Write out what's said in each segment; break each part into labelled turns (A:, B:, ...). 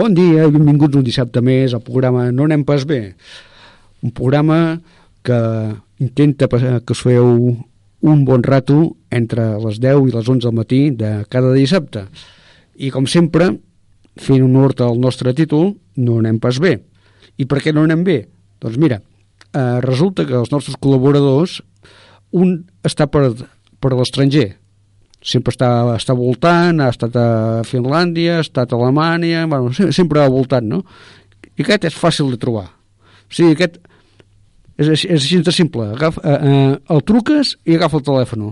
A: Bon dia i benvinguts un dissabte més al programa No anem pas bé. Un programa que intenta que us feu un bon rato entre les 10 i les 11 del matí de cada dissabte. I com sempre, fent honor al nostre títol, no anem pas bé. I per què no anem bé? Doncs mira, eh, resulta que els nostres col·laboradors, un està per, per l'estranger, sempre està, està voltant, ha estat a Finlàndia, ha estat a Alemanya, bueno, sempre ha voltat, no? I aquest és fàcil de trobar. O sigui, aquest és, és, és així de simple. Agafa, eh, eh, el truques i agafa el telèfon.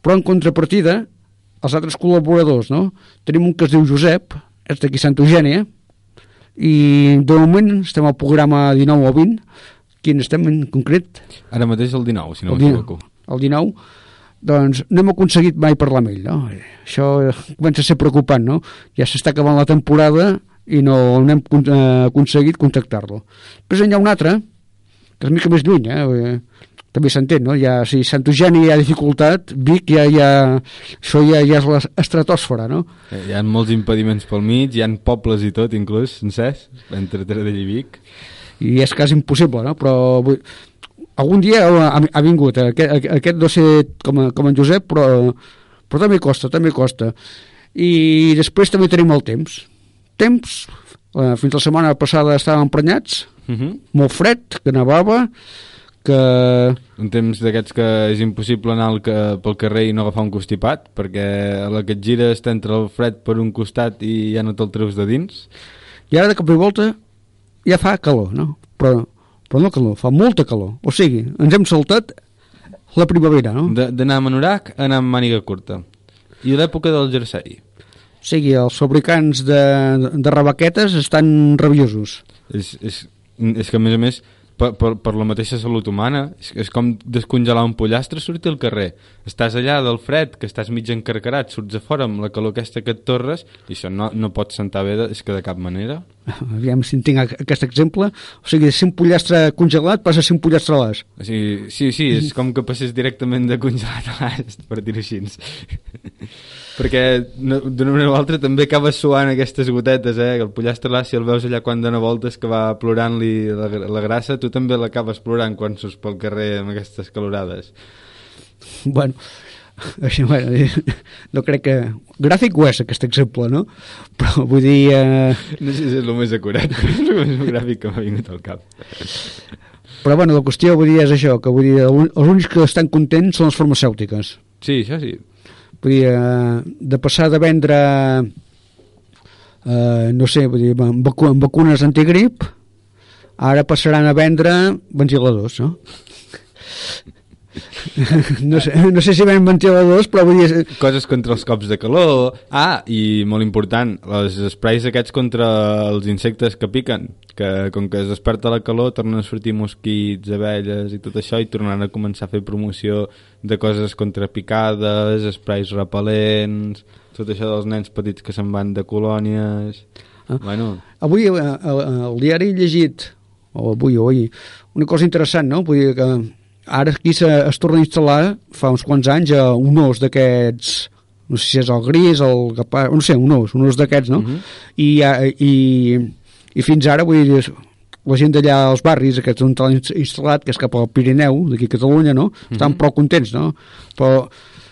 A: Però en contrapartida, els altres col·laboradors, no? Tenim un que es diu Josep, és d'aquí Santa Eugènia, i de moment estem al programa 19 o 20. Quin estem en concret?
B: Ara mateix el 19, si no m'equivoco.
A: El 19 doncs no hem aconseguit mai parlar amb ell, no? Això comença a ser preocupant, no? Ja s'està acabant la temporada i no, no hem eh, aconseguit contactar-lo. Després hi ha un altre, que és mica més lluny, eh? també s'entén, no? Ja, si Sant Eugeni hi ha dificultat, Vic ja, ja, això ja, ja és l'estratòsfera, no?
B: Eh, hi ha molts impediments pel mig, hi ha pobles i tot, inclús, sencers, entre Taradell i Vic.
A: I és quasi impossible, no? Però vull, algun dia ha, ha vingut, eh? aquest, aquest no sé com, com en Josep, però, però també costa, també costa. I després també tenim el temps. Temps, eh, fins la setmana passada estàvem emprenyats, uh mhm. -huh. molt fred, que nevava, que...
B: Un temps d'aquests que és impossible anar al que, pel carrer i no agafar un constipat, perquè a la que et gires t'entra el fred per un costat i ja no te'l treus de dins.
A: I ara de cop i volta ja fa calor, no? Però però no calor, fa molta calor. O sigui, ens hem saltat la primavera, no?
B: D'anar a Manorac a anar amb màniga curta. I l'època del jersei.
A: O sigui, els fabricants de, de rebaquetes estan rabiosos.
B: És, és, és que, a més a més, per, per, per la mateixa salut humana. És, és com descongelar un pollastre, sortir al carrer. Estàs allà del fred, que estàs mig encarcarat, surts a fora amb la calor aquesta que et torres, i això no, no pot sentar bé, de, és que de cap manera.
A: Aviam si tinc aquest exemple. O sigui, si un pollastre congelat passa a ser un pollastre a l'as.
B: O sigui, sí, sí, és com que passés directament de congelat a l'as, per dir-ho així. perquè d'una manera o altra també acabes suant aquestes gotetes, eh? El pollastre l'as, si el veus allà quan dona voltes que va plorant-li la, la grassa, tu també l'acabes plorant quan surts pel carrer amb aquestes calorades.
A: Bueno, això, bueno, no crec que... Gràfic ho és, aquest exemple, no? Però vull dir... Eh...
B: No sé si és el més acurat, però és el més gràfic que m'ha vingut al cap.
A: Però bueno, la qüestió vull dir és això, que vull dir, els únics que estan contents són les farmacèutiques.
B: Sí, això sí.
A: Vull dir, eh, de passar de vendre eh, no sé, vull dir, vacu vacunes antigrip ara passaran a vendre ventiladors, no? No, sé, no sé si ven ventiladors, però vull dir...
B: Coses contra els cops de calor. Ah, i molt important, els sprays aquests contra els insectes que piquen, que com que es desperta la calor tornen a sortir mosquits, abelles i tot això i tornaran a començar a fer promoció de coses contra picades, sprays repel·lents, tot això dels nens petits que se'n van de colònies... Ah. Bueno.
A: Avui eh, al diari he llegit, o avui o ahir, una cosa interessant, no? Vull dir que ara aquí es torna a instal·lar fa uns quants anys a un os d'aquests no sé si és el gris, el capà, no sé, un os, un os d'aquests, no? Uh mhm. -huh. I, i, I fins ara, vull dir, la gent d'allà als barris, aquests on t'han instal·lat, que és cap al Pirineu, d'aquí a Catalunya, no? Estan uh mhm. -huh. prou contents, no? Però,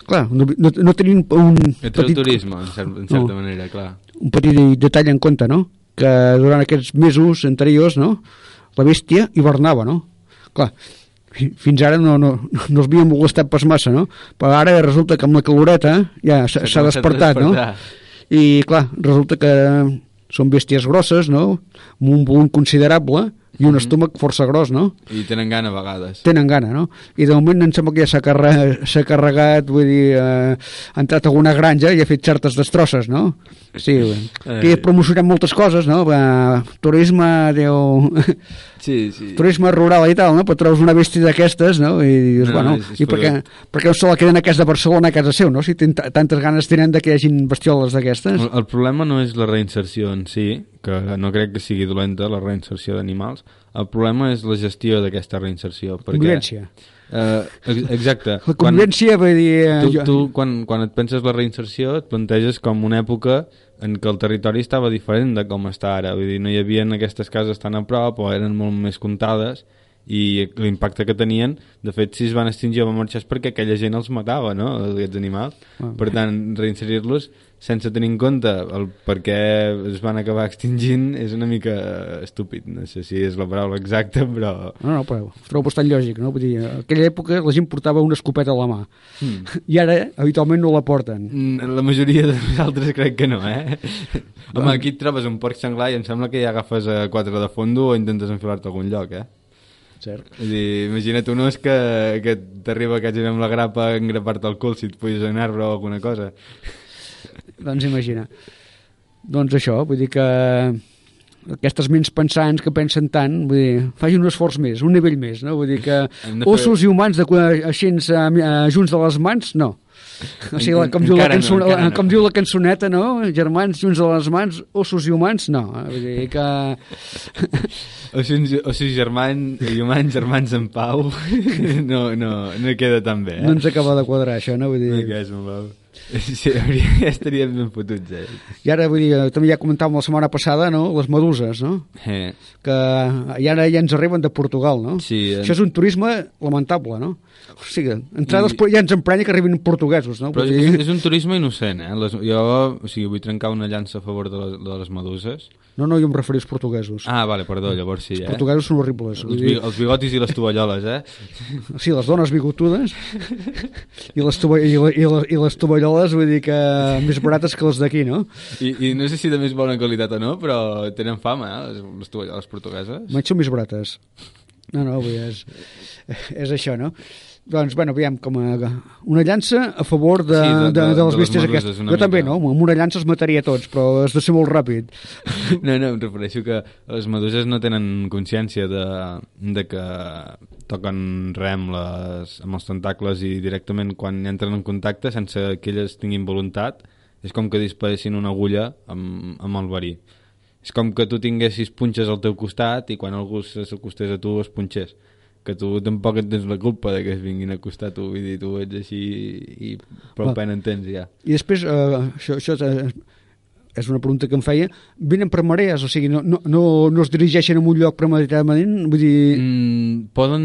A: clar, no, no, no tenim un...
B: Entre petit... el turisme, en, cert, en certa no, manera, clar.
A: Un petit detall en compte, no? Que durant aquests mesos anteriors, no? La bèstia hivernava, no? Clar, fins ara no, no, no els havíem molestat pas massa, no? Però ara resulta que amb la caloreta ja s'ha despertat, no? I clar, resulta que són bèsties grosses, no? Amb un volum considerable, i un mm -hmm. estómac força gros, no?
B: I tenen gana a vegades.
A: Tenen gana, no? I de moment em sembla que ja s'ha carregat, carregat, vull dir, eh, ha entrat a alguna granja i ha fet certes destrosses, no? Sí, eh. que promocionem moltes coses, no? Va, turisme, Déu...
B: Sí, sí.
A: Turisme rural i tal, no? Però trobes una bèstia d'aquestes, no? I dius, no, bueno, és, és i per què, per què no se la queden a casa de Barcelona a casa seu, no? Si tantes ganes tenen de que hi hagin bestioles d'aquestes.
B: El, el problema no és la reinserció en si, que no crec que sigui dolenta la reinserció d'animals, el problema és la gestió d'aquesta reinserció.
A: Perquè, Convivència.
B: Uh, exacte.
A: La convivència, vull dir... eh,
B: tu,
A: jo-
B: tu quan, quan et penses la reinserció et planteges com una època en què el territori estava diferent de com està ara, vull dir, no hi havia aquestes cases tan a prop o eren molt més comptades i l'impacte que tenien, de fet, si es van extingir o van marxar és perquè aquella gent els matava, no?, aquests animals.
A: Ah.
B: Per tant, reinserir-los sense tenir en compte el per què es van acabar extingint és una mica estúpid. No sé si és la paraula exacta, però...
A: No, no, però ho trobo bastant lògic, no? Vull dir, en aquella època la gent portava una escopeta a la mà
B: Mm.
A: i ara habitualment no la porten.
B: Mm, La majoria de nosaltres crec que no, eh? Home, aquí et trobes un porc senglar i em sembla que ja agafes a quatre de fondo o intentes enfilar-te a algun lloc, eh?
A: Cert.
B: És dir, imagina't un os que, que t'arriba quasi amb la grapa a engrapar-te el cul si et puges en arbre o alguna cosa.
A: Doncs imagina. Doncs això, vull dir que aquestes ments pensants que pensen tant, vull dir, facin un esforç més, un nivell més, no? Vull dir que ossos i humans de, així junts de les mans, no. O sigui, la, com, diu la
B: no, no.
A: com diu la cançoneta, no? Germans junts de les mans, ossos i humans, no. eh? Vull dir que...
B: Ossos, ossos germans i humans germans en pau no, no, no queda tan bé, eh?
A: No ens acaba de quadrar això, no? Vull
B: No
A: dir,
B: queda molt pau. Sí, ja estaríem ben fotuts, eh?
A: I ara, vull dir, també ja comentàvem la setmana passada, no?, les meduses, no?,
B: eh.
A: que i ara ja ens arriben de Portugal, no?
B: Sí, eh.
A: Això és un turisme lamentable, no? O sigui, entrades
B: I-
A: ja ens emprenya que arribin portuguesos, no?
B: Però és,
A: dir,
B: és un turisme innocent, eh? Les, jo o sigui, vull trencar una llança a favor de les, de les meduses.
A: No, no, jo em referio als portuguesos.
B: Ah, vale, perdó, llavors sí,
A: Els
B: eh?
A: portuguesos són horribles.
B: Els,
A: dir,
B: els bigotis i les tovalloles, eh?
A: sí, les dones bigotudes i les, tova, i, la, i, les, i les tovalloles, vull dir que més barates que les d'aquí, no?
B: I, I no sé si de més bona qualitat o no, però tenen fama, eh? Les, les tovalloles portugueses.
A: Són més barates. No, no, dir, és, és això, no? Doncs, bueno, aviam, com a, una llança a favor de,
B: Sí, de-
A: de, de,
B: de-
A: les
B: meduses,
A: aquestes. Jo també,
B: mica.
A: no? Amb una llança els mataria tots, però has de ser molt ràpid.
B: No, no, em refereixo que les meduses no tenen consciència de, de que toquen rem les, amb els tentacles i directament quan entren en contacte, sense que elles tinguin voluntat, és com que disparessin una agulla amb, amb el verí. És com que tu tinguessis punxes al teu costat i quan algú s'acostés a tu es punxés. Que tu tampoc en tens la culpa de que es vinguin a acostar a tu, vull dir, tu ets així i prou pena en tens ja.
A: I després, eh, això, això eh, és una pregunta que em feia, venen per marees, o sigui, no, no, no, no es dirigeixen a un lloc premeditadament, vull dir...
B: Mm, poden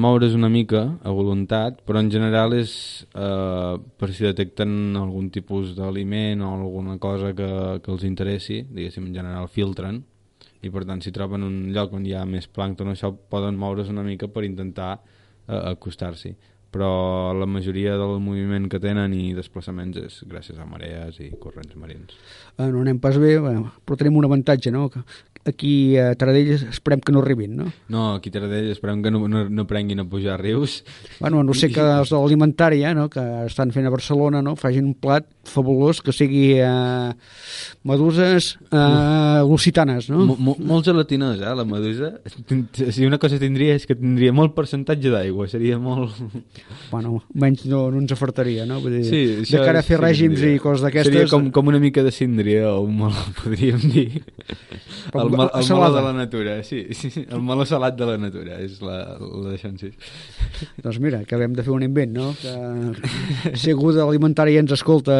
B: moure's una mica a voluntat, però en general és eh, per si detecten algun tipus d'aliment o alguna cosa que, que els interessi, diguéssim, en general filtren, i per tant si troben un lloc on hi ha més plàncton o això poden moure's una mica per intentar eh, acostar-s'hi però la majoria del moviment que tenen i desplaçaments és gràcies a marees i corrents marins.
A: Eh, no anem pas bé, però tenim un avantatge, no? Que aquí a Taradell esperem que no arribin, no?
B: No, aquí a Taradell esperem que no, no, no prenguin a pujar rius.
A: Bueno, a no sé que els de l'alimentària, no? que estan fent a Barcelona, no? facin un plat fabulós que sigui eh, meduses eh, lusitanes, no?
B: Mo- mo- molt gelatinós, eh, la medusa. Si una cosa tindria és que tindria molt percentatge d'aigua, seria molt...
A: Bueno, menys no, no ens afartaria, no? Vull dir,
B: Sí,
A: de cara a fer
B: sí
A: règims
B: tindria.
A: i coses d'aquestes...
B: Seria com, com una mica de síndria o meló, podríem dir.
A: Com
B: El, mal, el meló de la natura, sí, el meló salat de la natura, és la, la si.
A: Doncs mira, que hem de fer un invent, no? Que si algú de l'alimentària ens escolta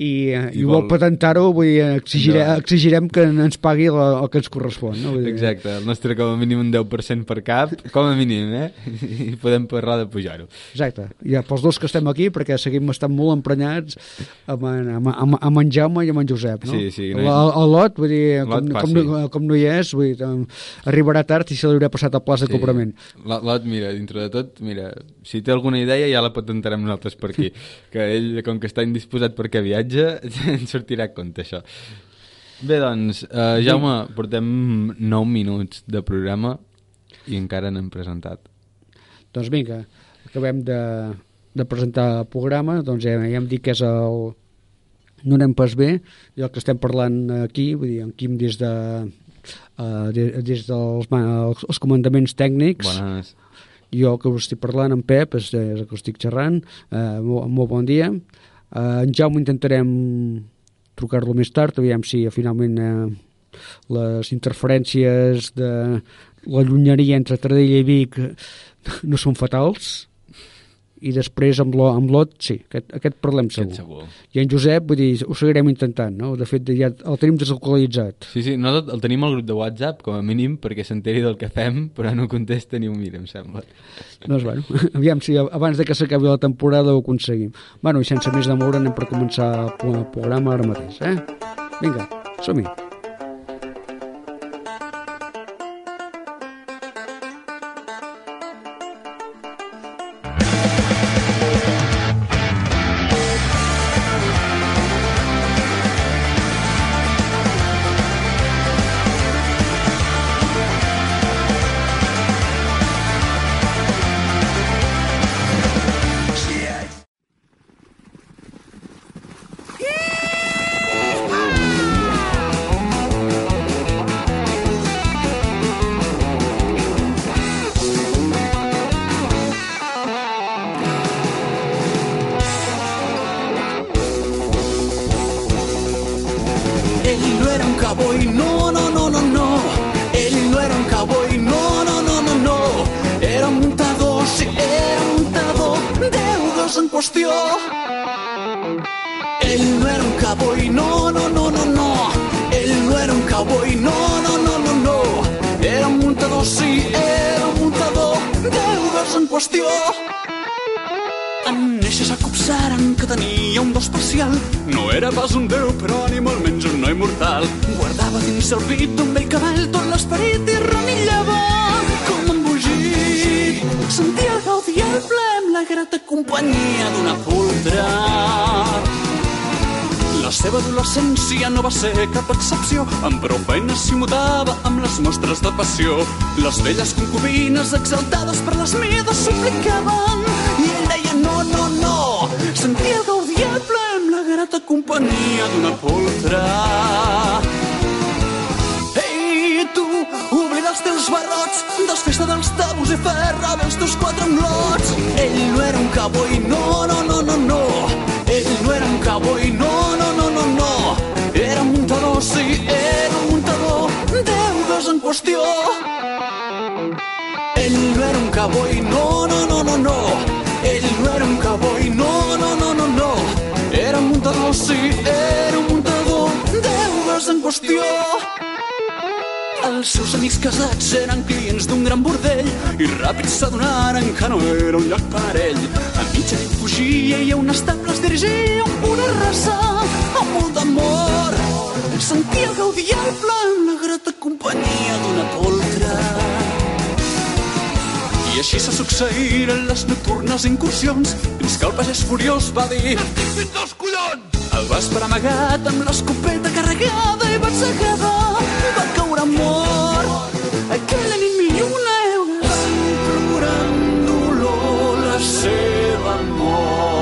A: i, eh, i,
B: I
A: vol
B: vol-
A: patentar-ho, vull dir, exigirem,
B: Endavant.
A: exigirem que ens pagui la, el que ens correspon, no? Vull dir,
B: Exacte, el nostre com a mínim un 10% per cap, com a mínim, eh? I podem parlar de pujar-ho.
A: Exacte, ja pels dos que estem aquí, perquè seguim estant molt emprenyats amb, amb, amb, amb en Jaume i amb en Josep, no?
B: Sí, sí, no hi-
A: el, el lot, vull dir, com, com, no, com no hi és, vull dir, arribarà tard i se li haurà passat a plaç de cobrament.
B: Lot, mira, dintre de tot, mira, si té alguna idea ja la patentarem nosaltres per aquí. Que ell, com que està indisposat perquè viatja, ens sortirà a compte això. Bé, doncs, uh, Jaume, portem 9 minuts de programa i encara no hem presentat.
A: Doncs vinga, acabem de, de presentar el programa, doncs ja, ja hem dit que és el no anem pas bé, i el que estem parlant aquí, vull dir, en Quim des de uh, des, des dels els, els comandaments tècnics,
B: Bones.
A: jo que us estic parlant, en Pep, és, és el que us estic xerrant, uh, molt, molt bon dia. Uh, en Jaume intentarem trucar-lo més tard, aviam si finalment uh, les interferències de, la llunyeria entre Tardella i Vic no són fatals, i després amb l'Ot, amb l'Ot sí, aquest, aquest parlem segur.
B: Aquest segur.
A: I en Josep, vull dir, ho seguirem intentant, no? De fet, ja el tenim deslocalitzat.
B: Sí, sí, no, el tenim al grup de WhatsApp, com a mínim, perquè s'enteri del que fem, però no contesta ni un mira, em sembla.
A: Doncs, bueno, aviam si abans de que s'acabi la temporada ho aconseguim. Bueno, i sense més de moure anem per començar el programa ara mateix, eh? Vinga, som-hi.
C: Ser cap excepció. Amb prou feines s'hi mutava amb les mostres de passió. Les velles concubines exaltades per les mides suplicaven. I ell deia no, no, no. Sentia ple amb la grata companyia d'una poltra. Tu, oblida els teus barrots, desfesta dels tabus i ferra els teus quatre unglots. Ell no era un cowboy, no, no, no, no, no. Ell no era un cowboy, no, sí, era un muntador, deudes en qüestió. Els seus amics casats eren clients d'un gran bordell i ràpid s'adonaren que no era un lloc per ell. A mitja nit fugia i a un estable es dirigia una raça amb molt d'amor. Sentia pla en la grata companyia d'una poltra. I així se succeïren les nocturnes incursions fins que el pagès furiós va dir Estic fins als collons! El va esperar amagat amb l'escopeta carregada i batzegada va caure mort. Aquella nit mil euros procurant dolor la seva mort.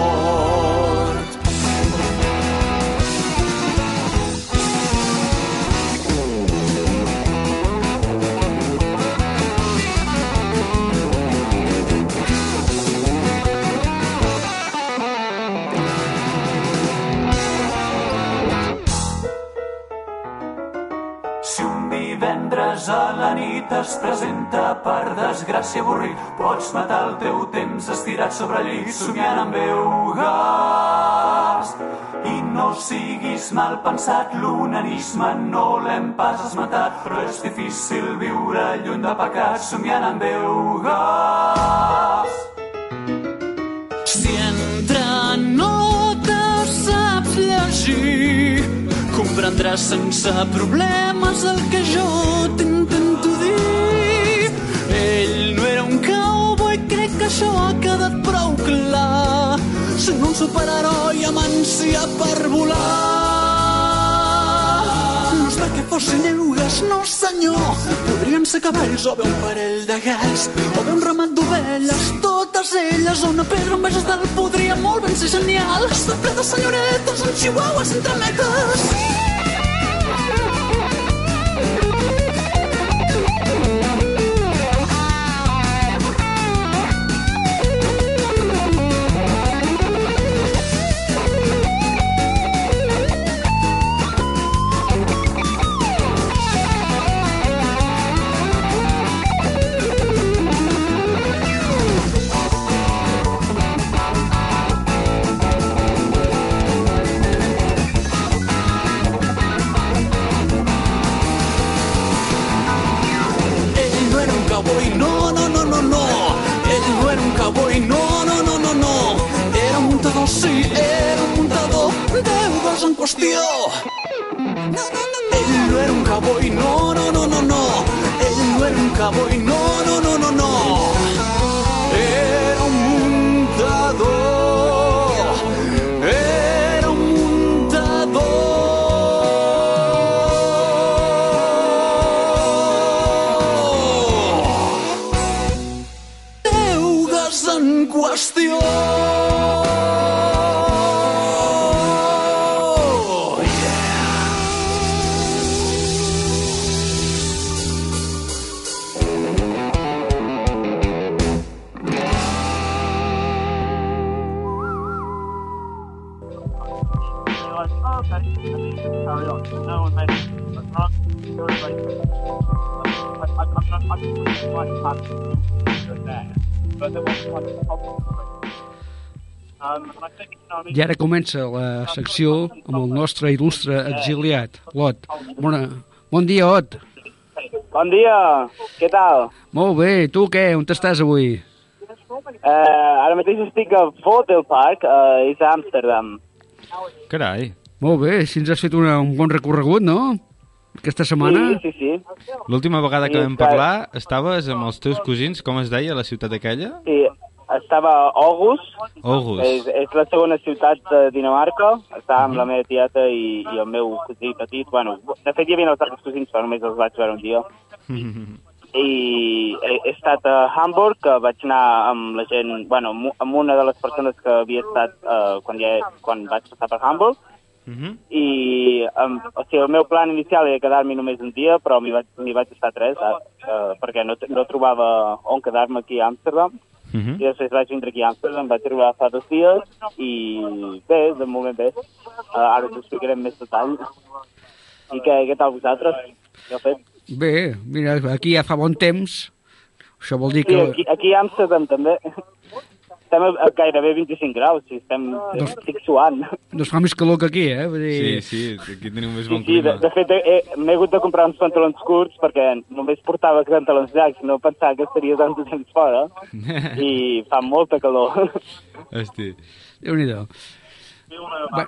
C: Divendres a la nit es presenta per desgràcia avorrit, pots matar el teu temps estirat sobre el llit somiant amb gas. I no siguis mal pensat, l'onanisme no l'hem pas esmentat, però és difícil viure lluny de pecat somiant amb gas. Si entre notes saps llegir, comprendràs sense problemes el que jo t'intento Sent un superheroi amb ànsia per volar. No és perquè fossin lleugues, no senyor. Podrien ser cavalls o bé un parell de gats, o bé un ramat d'ovelles, totes elles, o una pedra amb veges del podria molt ben ser genial. Està ple de senyoretes amb chihuahuas entre metes. cowboy,
D: I
A: ara comença la secció amb el nostre il·lustre exiliat, l'Ot. Bona, bon dia, Ot.
E: Bon dia, què tal?
A: Molt bé, tu què? On estàs avui?
E: Uh, ara mateix estic a Votel Park, uh, és a Amsterdam.
B: Carai.
A: Molt bé, si ens has fet una, un bon recorregut, no? Aquesta setmana?
E: Sí, sí, sí.
B: L'última vegada que
E: Sí,
B: vam
E: clar.
B: parlar estaves amb els teus cosins, com es deia, la ciutat aquella?
E: sí estava a Aarhus,
B: Aarhus.
E: és, és la segona ciutat de Dinamarca, estava amb la meva tieta i, i el meu cosí petit. Bueno, de fet hi havia els altres cosins, però només els vaig veure un dia. I he, he estat a Hamburg, que vaig anar amb la gent, bueno, amb- una de les persones que havia estat uh, quan, ja, quan vaig passar per Hamburg,
B: Mhm.
E: i um, o sigui, el meu plan inicial era quedar-m'hi només un dia, però m'hi vaig, vaig estar tres, uh, perquè no, no trobava on quedar-me aquí a Amsterdam.
B: Mhm.
E: I després vaig vindre aquí a Amsterdam, vaig arribar fa dos dies, i bé, de moment bé. Uh, ara us explicaré amb més detall. I què, què tal vosaltres? Què heu fet?
A: Bé, mira, aquí ja fa bon temps. Això vol dir
E: Sí,
A: que...
E: aquí, aquí a Amsterdam també. Estem a, a gairebé 25 graus, sí, estem, estic suant.
A: No es fa més calor que aquí, eh? Vull dir...
B: Sí, sí, aquí tenim més
E: Sí,
B: bon
E: sí, de,
B: clima.
E: de fet, he- m'he hagut de comprar uns pantalons curts perquè només portava pantalons llargs, no pensava que estaria tant de temps fora i fa molta calor.
B: Hosti.
A: Déu-n'hi-do. Va,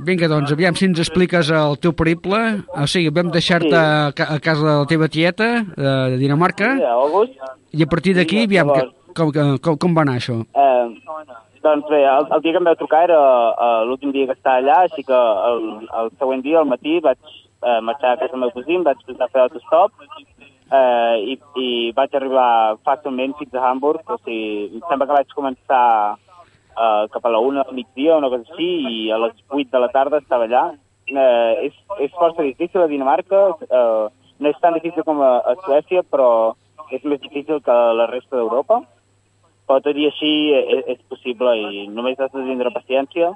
A: vinga, doncs, aviam si ens expliques el teu periple. O sigui, vam deixar-te
E: Sí.
A: a, ca- a casa de la teva tieta, eh, de Dinamarca,
E: Sí, a August.
A: i a partir d'aquí,
E: Sí,
A: aviam, que,
E: llavors-
A: com, com, com va anar això?
E: Eh, doncs bé, el, el dia que em vau trucar era uh, l'últim dia que estava allà, així que el, el següent dia, al matí, vaig uh, marxar a casa del meu cosí, vaig posar a fer autostop uh, i, i vaig arribar fàcilment fins a Hamburg, o sigui, em sembla que vaig començar uh, cap a la una del migdia, una cosa així, i a les 8 de la tarda estava allà. Uh, és, és força difícil a Dinamarca, uh, no és tan difícil com a, a Suècia, però és més difícil que la resta d'Europa tot i així és, és possible i només has de tindre paciència.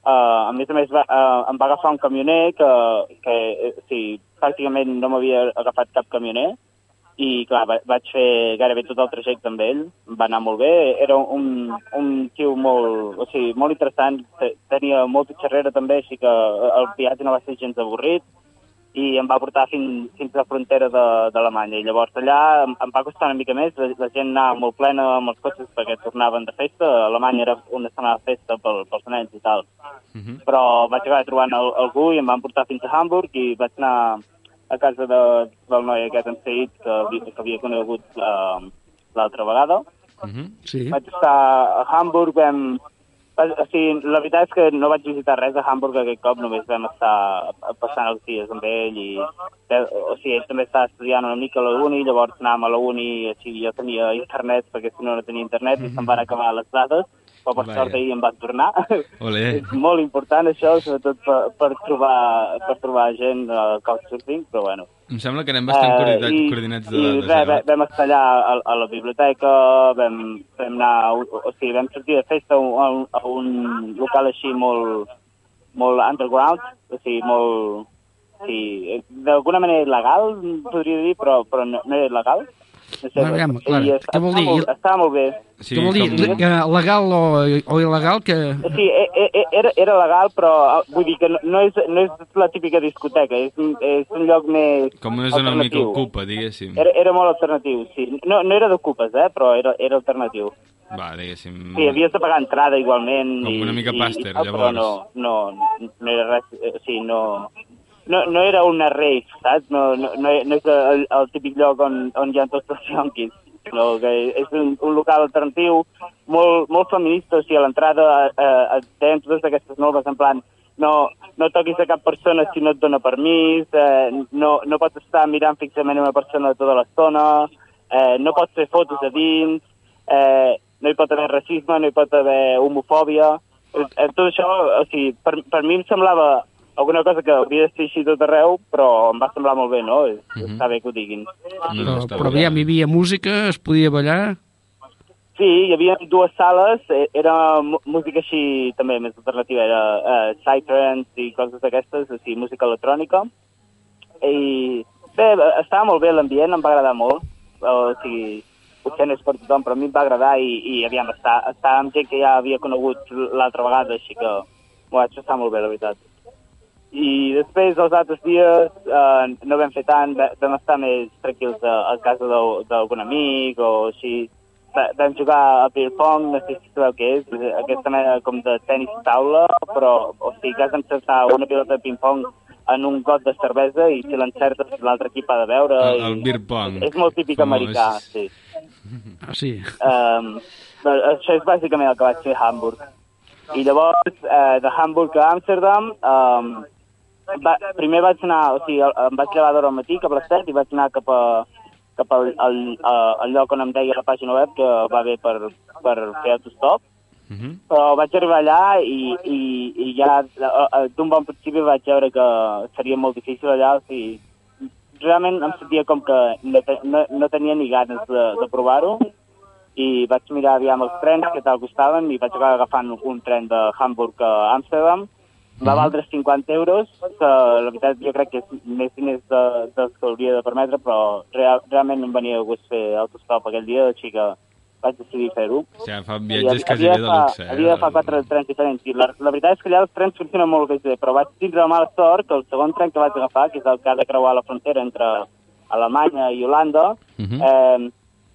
E: Uh, a més a més, va, uh, em va agafar un camioner que, que eh, sí, pràcticament no m'havia agafat cap camioner i clar, va, vaig fer gairebé tot el trajecte amb ell, va anar molt bé, era un, un tio molt, o sigui, molt interessant, te- tenia molta xerrera també, així que el viatge no va ser gens avorrit, i em va portar fins, fins a la frontera de- d'Alemanya. I llavors allà em, em va costar una mica més, la, la gent anava molt plena amb els cotxes perquè tornaven de festa. A Alemanya era una setmana de festa pel, pels nens i tal.
B: Mhm.
E: Però vaig acabar trobant el, algú i em van portar fins a Hamburg i vaig anar a casa de, del noi aquest en Said que, havia- que havia conegut uh, l'altra vegada.
B: Mhm.
A: Sí.
E: Vaig estar a Hamburg, vam... O sigui, la veritat és que no vaig visitar res a Hamburg aquest cop, només vam estar passant els dies amb ell i... O sigui, ell també estava estudiant una mica a la uni, llavors anàvem a la uni així jo tenia internet, perquè si no no tenia internet i se'm van acabar les dades, però per
B: Vaja.
E: sort ahir em van tornar.
B: Olé.
E: és molt important això, sobretot per, per, trobar, per trobar gent al Couchsurfing, però bueno.
B: Em sembla que anem bastant
E: Eh,
B: coordinats,
E: i-
B: coordinats de
E: I
B: dades.
E: res,
B: eh?
E: va- vam estar allà a, a la biblioteca, vam, vam anar, a un- o sigui, vam sortir de festa a un, a un local així molt, molt underground, o sigui, molt... Sí, d'alguna manera il·legal, podria dir, però, però no, no era il·legal.
A: Bueno, aviam, clar,
E: i
A: què vol dir?
E: Molt, estava molt bé.
B: Sí,
A: Què vol dir?
B: com-
A: Que legal o, o il·legal? Que...
E: Sí, e- e- e- era, era legal, però eh, vull dir que no, és, no és la típica discoteca, és, un- és un lloc més
B: Com una zona una mica
E: alternatiu.
B: ocupa, diguéssim.
E: Era, era molt alternatiu, sí. No, no era d'ocupes, eh, però era, era alternatiu.
B: Va, diguéssim...
E: Sí, havies de pagar entrada igualment.
B: Com una mica
E: i-
B: pàster,
E: i,
B: llavors.
E: Però no, no, no era res, eh, o sigui, no, no, no era una rave, saps? No, no, no, no és el, el típic lloc on, on hi ha tots els yonquis, sinó que és un, un local alternatiu molt, molt feminista, o sigui, a l'entrada eh, et deien totes aquestes normes en plan no, no toquis a cap persona si no et dona permís, eh, no, no pots estar mirant fixament una persona tota l'estona, eh, no pots fer fotos a dins, eh, no hi pot haver racisme, no hi pot haver homofòbia. Eh, eh, tot això, o sigui, per, per mi em semblava alguna cosa que hauria de ser així tot arreu, però em va semblar molt bé, no?
B: Mhm.
E: Està bé que ho diguin.
B: No,
A: Però,
B: està
A: però aviam, hi havia música, es podia ballar...
E: Sí, hi havia dues sales, eh, era música així també més alternativa, era eh, psytrance i coses d'aquestes, o sigui, música electrònica. I bé, estava molt bé l'ambient, em va agradar molt, o sigui, potser no és per tothom, però a mi em va agradar i, i aviam, estar, estar amb gent que ja havia conegut l'altra vegada, així que m'ho vaig passar molt bé, la veritat. I després, els altres dies, eh, no vam fer tant, va- vam estar més tranquils a, a casa d'al- d'algun amic o així. Va- Vam jugar a beer pong, no sé si sabeu què és, aquesta mena com de tennis taula, però, o sigui, que has d'encertar una pilota de ping-pong en un got de cervesa i si l'encertes l'altre equip ha de veure.
B: El, el beer pong.
E: És molt típic
B: Famós.
E: americà, sí.
A: Ah, sí.
E: Um, això és bàsicament el que vaig fer a Hamburg. I llavors, eh, de Hamburg a Amsterdam, um, va, primer vaig anar, o sigui, em vaig llevar d'hora al matí cap a les 7 i vaig anar cap, a, cap al, al, al lloc on em deia la pàgina web que va bé per, per fer autostop.
B: Mhm.
E: Però vaig arribar allà i, i, i ja d'un bon principi vaig veure que seria molt difícil allà, o sigui, realment em sentia com que no, no, no tenia ni ganes de, de provar-ho i vaig mirar aviam els trens que tal costaven i vaig acabar agafant un tren de Hamburg a Amsterdam va valdre 50 euros, que la veritat jo crec que és més diners de, dels que hauria de permetre, però real, realment no em venia de gust fer autostop aquell dia, així que vaig decidir fer-ho.
B: O sigui, fa
E: I
B: viatges quasi bé de luxe. eh?
E: Havia de fa quatre trens diferents i la, la veritat és que allà els trens funcionen molt bé, però vaig tindre la mala sort que el segon tren que vaig agafar, que és el que ha de creuar la frontera entre Alemanya i Holanda,
B: Mhm.
E: eh,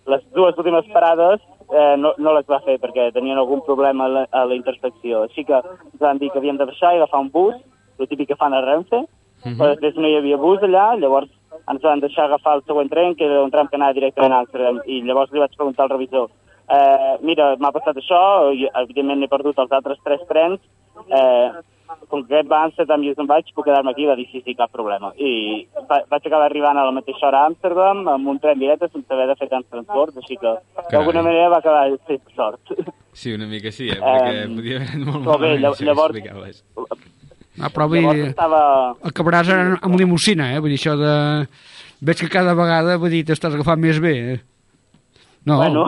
E: les dues últimes parades eh, no, no les va fer perquè tenien algun problema a la, a la intersecció. Així que ens van dir que havíem de baixar i agafar un bus, el típic que fan a Renfe,
B: Mhm.
E: però després no hi havia bus allà, llavors ens van deixar agafar el següent tren, que era un tram que anava directament a Amsterdam, i llavors li vaig preguntar al revisor, eh, mira, m'ha passat això, i evidentment he perdut els altres tres trens, eh, com que aquest va a Amsterdam i jo se'n vaig, puc quedar-me aquí? Va dir, sí, sí, cap problema. I va, vaig acabar arribant a la mateixa hora a Amsterdam, amb un tren directe, sense haver de fer tants transports, així que d'alguna manera va acabar fent sort.
B: Sí, una mica sí, eh? Perquè
E: Em,
B: podia haver anat molt
E: però bé,
B: malament,
E: llav-
B: això que
E: llavors-
B: explicaves.
A: Ah, però vull
E: Llavors
A: dir,
E: estava...
A: acabaràs amb, amb limusina, eh? Vull dir, això de... Veig que cada vegada, vull dir, t'estàs agafant més bé, eh? No,
E: Bueno.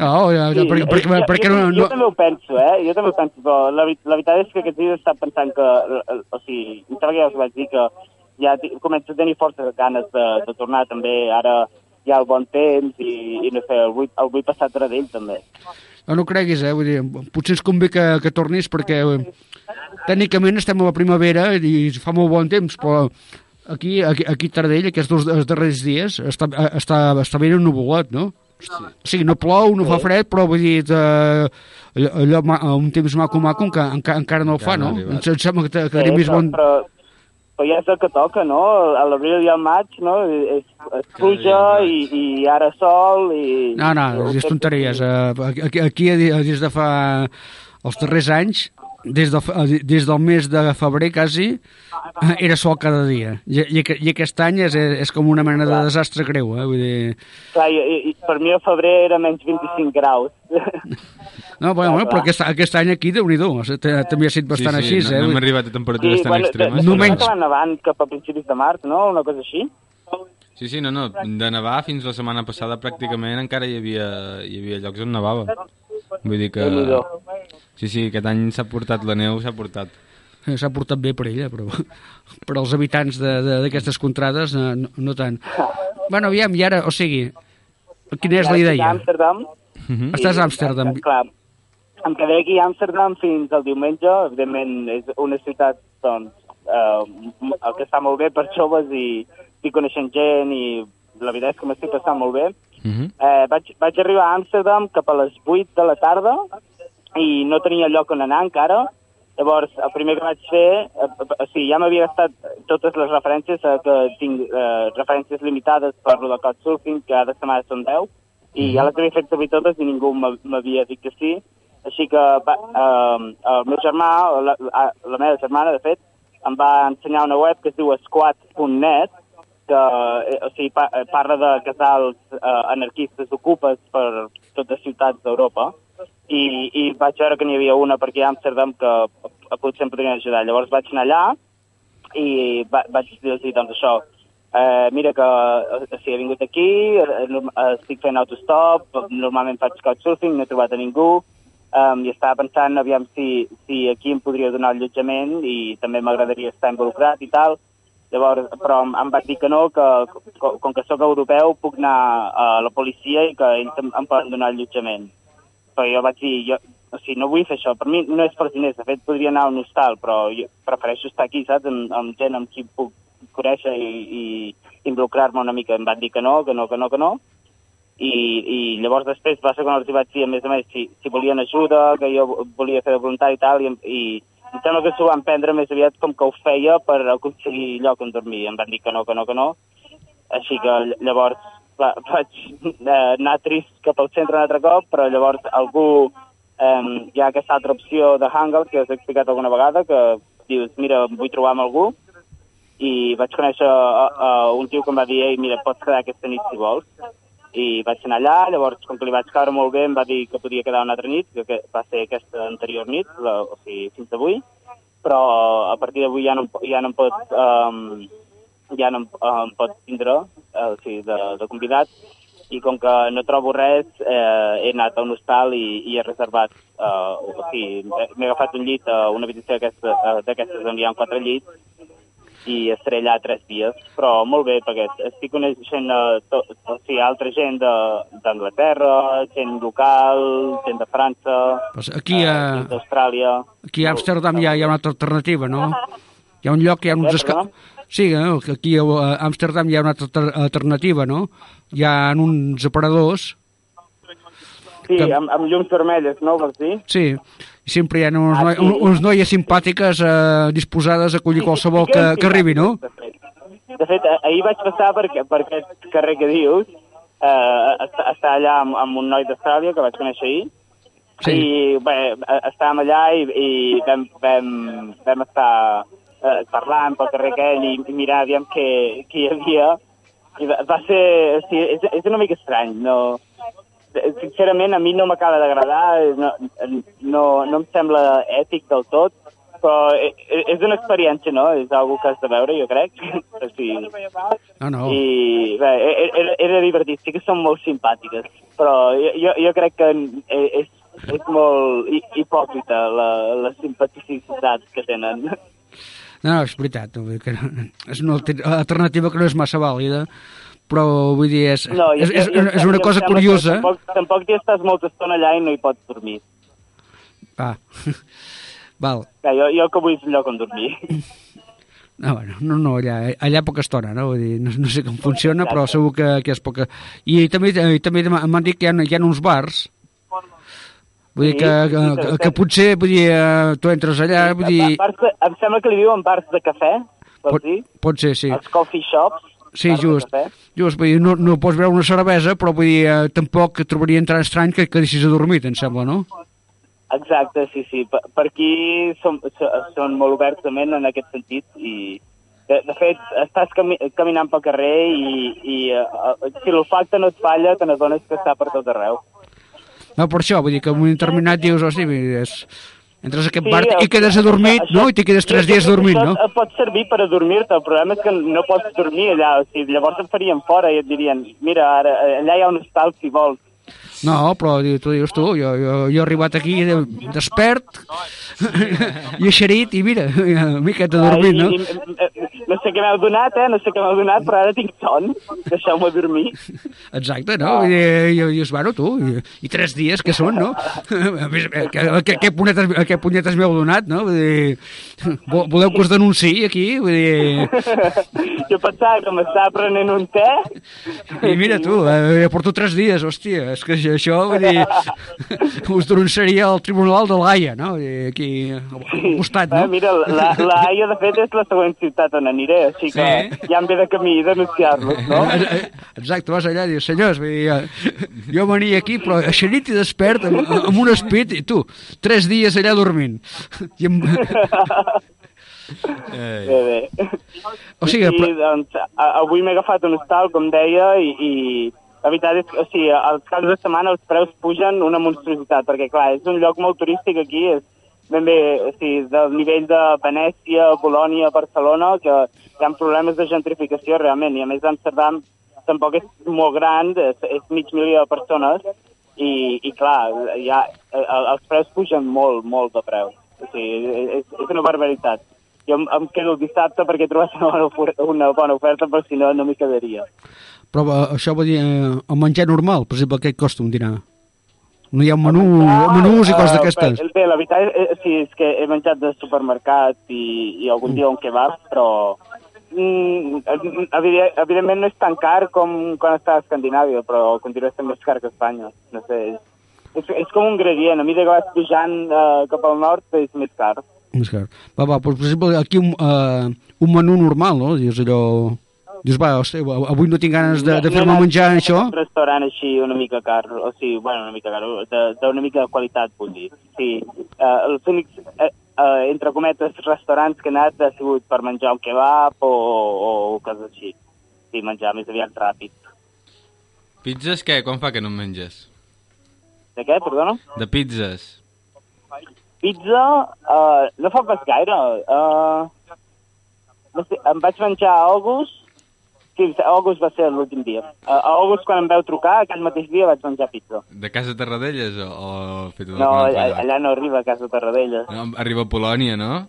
A: no, ja, ja, perquè, perquè,
E: jo,
A: perquè
E: jo,
A: no,
E: jo
A: no,
E: també ho penso, eh? Jo també ho penso, però la, la veritat és que aquests dies està pensant que... eh, O sigui, em sembla que ja us vaig dir que ja començo a tenir forces ganes de, de tornar també. Ara hi ha el bon temps i, i no sé, el vull, el vull passar a d'ell també.
A: no, no creguis, eh? Vull dir, potser ens convé que, que tornis perquè eh, tècnicament estem a la primavera i fa molt bon temps, però aquí, aquí, aquí a Tardell, aquests dos darrers dies, està, està, està ben ennuvolat, no? Sí. O sigui, no plou, no fa fred, però vull dir, eh, allò, allò, un temps maco-maco encara, encara, encara no el fa,
B: no arribat.
A: Em sembla que, que
E: Sí,
A: més bon...
E: però, però ja és el que toca, no? A l'abril i al maig, no? És, és pluja i, i ara sol i...
A: No, no, és tonteries. eh, Aquí, aquí, des de fa els darrers anys, des, de, fa- des del mes de febrer quasi, eh, era sol cada dia. I, i, i aquest any és, és com una mena de desastre greu, eh? Vull dir...
E: Clar, i, i, per mi a febrer era menys 25 graus.
A: No, bueno, bueno, però aquest, aquest any aquí, déu nhi també ha estat bastant
B: sí, sí,
A: així,
B: no,
A: eh?
B: no hem arribat a temperatures tan extremes.
A: No menys.
E: nevant cap a principis de març, no? Una cosa així.
B: Sí, sí, no, no, de nevar fins la setmana passada pràcticament encara hi havia, hi havia llocs on nevava. Vull dir que... Sí, sí, aquest any s'ha portat la neu, s'ha portat.
A: S'ha portat bé per ella, però per als habitants d'aquestes contrades eh, no, no tant. Bueno, aviam, i ara, o sigui, Quina és la idea?
E: A Amsterdam.
B: Mhm.
A: Estàs a
E: i,
A: Amsterdam.
E: Clar, em quedaré aquí a Amsterdam fins al diumenge. Evidentment, és una ciutat doncs, eh, m- que està molt bé per joves i estic coneixent gent i la veritat és que m'estic passant molt bé.
B: Mhm.
E: Eh, vaig, vaig arribar a Amsterdam cap a les 8 de la tarda i no tenia lloc on anar encara. Llavors, el primer que vaig fer, eh, o sigui, ja m'havia gastat totes les referències, eh, que tinc eh, referències limitades per lo de Couchsurfing, que cada setmana són 10, i ja les havia fet servir totes i ningú m'ha- m'havia dit que sí. Així que va, eh, el meu germà, la, la, la meva germana, de fet, em va ensenyar una web que es diu squat.net, que eh, o sigui, pa, eh, parla de casals eh, anarquistes ocupes per totes ciutats d'Europa i, i vaig veure que n'hi havia una per aquí a Amsterdam que eh, potser em podrien ajudar. Llavors vaig anar allà i va, vaig dir-los doncs això, eh, mira que eh, o sigui, he vingut aquí, eh, eh, estic fent autostop, normalment faig couchsurfing, no he trobat a ningú, um, i estava pensant aviam si, si aquí em podria donar allotjament i també m'agradaria estar involucrat i tal. Llavors, però em, em dir que no, que com, que sóc europeu puc anar a la policia i que ells em, em poden donar allotjament. Però jo vaig dir, jo, o sigui, no vull fer això. Per mi no és per diners, de fet podria anar a un hostal, però jo prefereixo estar aquí, saps, amb, amb gent amb qui puc conèixer i, i involucrar-me una mica. Em van dir que no, que no, que no, que no. I, i llavors després va ser quan els vaig dir, a més a més, si, si volien ajuda, que jo volia fer de voluntari i tal, i, i sembla que s'ho van prendre més aviat com que ho feia per aconseguir lloc on dormir. Em van dir que no, que no, que no. Així que ll- llavors va, vaig eh, anar trist cap al centre un altre cop, però llavors algú... Eh, hi ha aquesta altra opció de Hangout que us he explicat alguna vegada, que dius, mira, vull trobar amb algú, i vaig conèixer uh, uh, un tio que em va dir, ei, mira, pots quedar aquesta nit si vols. I vaig anar allà, llavors, com que li vaig caure molt bé, em va dir que podia quedar una altra nit, que, va ser aquesta anterior nit, la, o sigui, fins avui, però a partir d'avui ja, no, ja no em pot, um, ja no em, em pot tindre, uh, o sigui, de, de convidat, i com que no trobo res, eh, he anat a un hostal i, i he reservat, uh, o sigui, m'he agafat un llit a una habitació d'aquesta- eh, d'aquestes on hi ha quatre llits, i estaré allà tres dies, però molt bé, perquè estic coneixent uh, to, o sigui, altra gent d'Anglaterra, gent local, gent de França,
A: Pues aquí,
E: eh,
A: a,
E: gent d'Austràlia...
A: aquí a Amsterdam hi ha, hi ha una altra alternativa, no? Hi ha un lloc, hi ha uns...
E: Eh,
A: Esca...
E: perdó?
A: Sí, no? que aquí a Amsterdam hi ha una altra alter- alternativa, no? Hi ha uns aparadors,
E: Sí,
A: que-
E: amb, amb llums vermelles, no, vols dir?
A: sí, i sempre hi ha uns,
E: Ah,
A: noi,
E: sí.
A: uns noies simpàtiques eh, disposades a acollir qualsevol
E: Sí,
A: que,
E: sí,
A: que arribi, no?
E: De fet, de fet ahir vaig passar per, per aquest carrer que dius, eh, està, està allà amb, amb un noi d'Austràlia que vaig conèixer ahir,
A: Sí.
E: i bé, estàvem allà i, i vam, vam, vam estar eh, parlant pel carrer aquell i, i mirar aviam què, què hi havia. I va, va ser... O sigui, és, és una mica estrany, no... Sincerament, a mi no m'acaba d'agradar, no, no, no em sembla ètic del tot, però e- e- és una experiència, no? És algo que has de veure, jo crec. O sigui,
A: No, no.
E: i bé, e- era, era divertit, sí que són molt simpàtiques, però jo, jo, crec que és, és molt hi- hipòcrita la, la simpaticitat que tenen.
A: No, és veritat, que és una alter- alternativa que no és massa vàlida, però vull dir, és,
E: No,
A: és, és,
E: jo-
A: és una cosa curiosa.
E: Tampoc, tampoc hi estàs molta estona allà i no hi pots dormir.
A: Ah, val.
E: Ja, jo, jo que vull és un lloc on dormir.
A: No, bueno, no, no, allà, allà poca estona, no? Vull dir, no, no sé com funciona, però segur que, que és poca... I també, i també m'han dit que hi ha, hi ha uns bars, vull dir que, que, que, que potser, vull dir, eh, tu entres allà, vull dir,
E: Bars de, em sembla que li diuen bars de cafè, vols
A: pot,
E: dir?
A: pot ser, sí.
E: Els coffee shops.
A: Sí, just. Just, vull dir, no, no pots veure una cervesa, però vull dir, eh, tampoc trobaria entrar estrany que quedessis adormit, em sembla, no?
E: Exacte, sí, sí. Per, per aquí són, so- són molt obertament en aquest sentit i de, de fet estàs cami caminant pel carrer i, i uh, si l'olfacte no et falla te n'adones que està per tot arreu.
A: No, per això, vull dir que en un determinat dius, hosti, és... entres a aquest bar
E: el-
A: i quedes adormit,
E: això-
A: no? I t'hi quedes tres
E: això-
A: dies dormint,
E: això
A: no?
E: et pot servir per adormir-te, el problema és que no pots dormir allà, o sigui, llavors et farien fora i et dirien, mira, ara, allà hi ha un hostal si vols.
A: No, però tu dius tu, jo, jo, jo he arribat aquí de- despert i eixerit i mira, una miqueta dormint, no?
E: I, i, no sé què m'heu donat, eh? No sé què m'heu donat, però ara tinc son. Deixeu-me dormir.
A: Exacte, no? I, i, i dius, bueno, tu, i, i tres dies que són, no? Més, eh, que, que, punyetes, que punyetes m'heu donat, no? Vull dir, vo- voleu que us denunciï aquí? Vull dir,
E: jo pensava que m'estava prenent un te.
A: i mira tu, eh, porto tres dies, hòstia, és que això, vull dir, us denunciaria al Tribunal de l'Haia, no? Vull dir, aquí al costat,
E: Eh,
A: no?
E: mira, la, la Haia, de fet, és la següent ciutat on aniré, així que
A: Sí.
E: ja em ve de camí denunciar-los, no?
A: Eh, eh, Exacte, vas allà i dius, senyors, vull dir, eh, jo venia aquí, però eixerit i despert amb, amb un espit, i tu, tres dies allà dormint. I amb...
B: Ei.
E: Bé, bé.
A: O sigui,
E: I,
A: però-
E: doncs, avui m'he agafat un hostal, com deia, i, i la veritat és que, o sigui, als caps de setmana els preus pugen una monstruositat, perquè, clar, és un lloc molt turístic aquí, és ben bé, o sigui, del nivell de Venècia, Polònia, Barcelona, que hi ha problemes de gentrificació realment, i a més Amsterdam tampoc és molt gran, és, és mig milió de persones, i, i clar, ja, els preus pugen molt, molt de preu. O sigui, és, és una barbaritat. Jo em, em quedo el dissabte perquè he trobat una bona, ofer- una bona oferta, però si no, no m'hi quedaria.
A: Però eh, això vol dir eh, el menjar normal, per exemple, què costa un dinar? No hi ha menú, menús i coses
E: eh,
A: d'aquestes.
E: Bé, bé, la veritat és, sí, és que he menjat de supermercat i, i algun dia un kebab, però mm, evident- evidentment no és tan car com quan està a Escandinàvia, però continua sent més car que Espanya. No sé, és, és, és com un gradient. A mesura que vas pujant uh, cap al nord és més car.
A: Més car. Va, va, però, per exemple, aquí un, uh, un menú normal, no? Dius allò... Dius, va, hosti, avui no tinc ganes de, de
E: No
A: fer-me
E: anat
A: menjar
E: a
A: això.
E: Un restaurant així una mica car, o sigui, bueno, una mica car, d'una mica de qualitat, vull dir. Sí, uh, els únics, uh, uh, entre cometes, restaurants que he anat ha sigut per menjar un kebab o, o coses així. Sí, menjar més aviat ràpid.
B: Pizzas què? Quan fa que no en menges?
E: De què, perdona?
B: De pizzas.
E: Pizza, uh, no fa pas gaire. Uh, no sé, em vaig menjar a August, sí, August va ser l'últim dia. A August, quan em veu trucar, aquell mateix dia vaig menjar pizza.
B: De casa Tarradellas o, o fet
E: No, allà, allà no arriba a casa Tarradellas.
B: No, arriba a Polònia, no?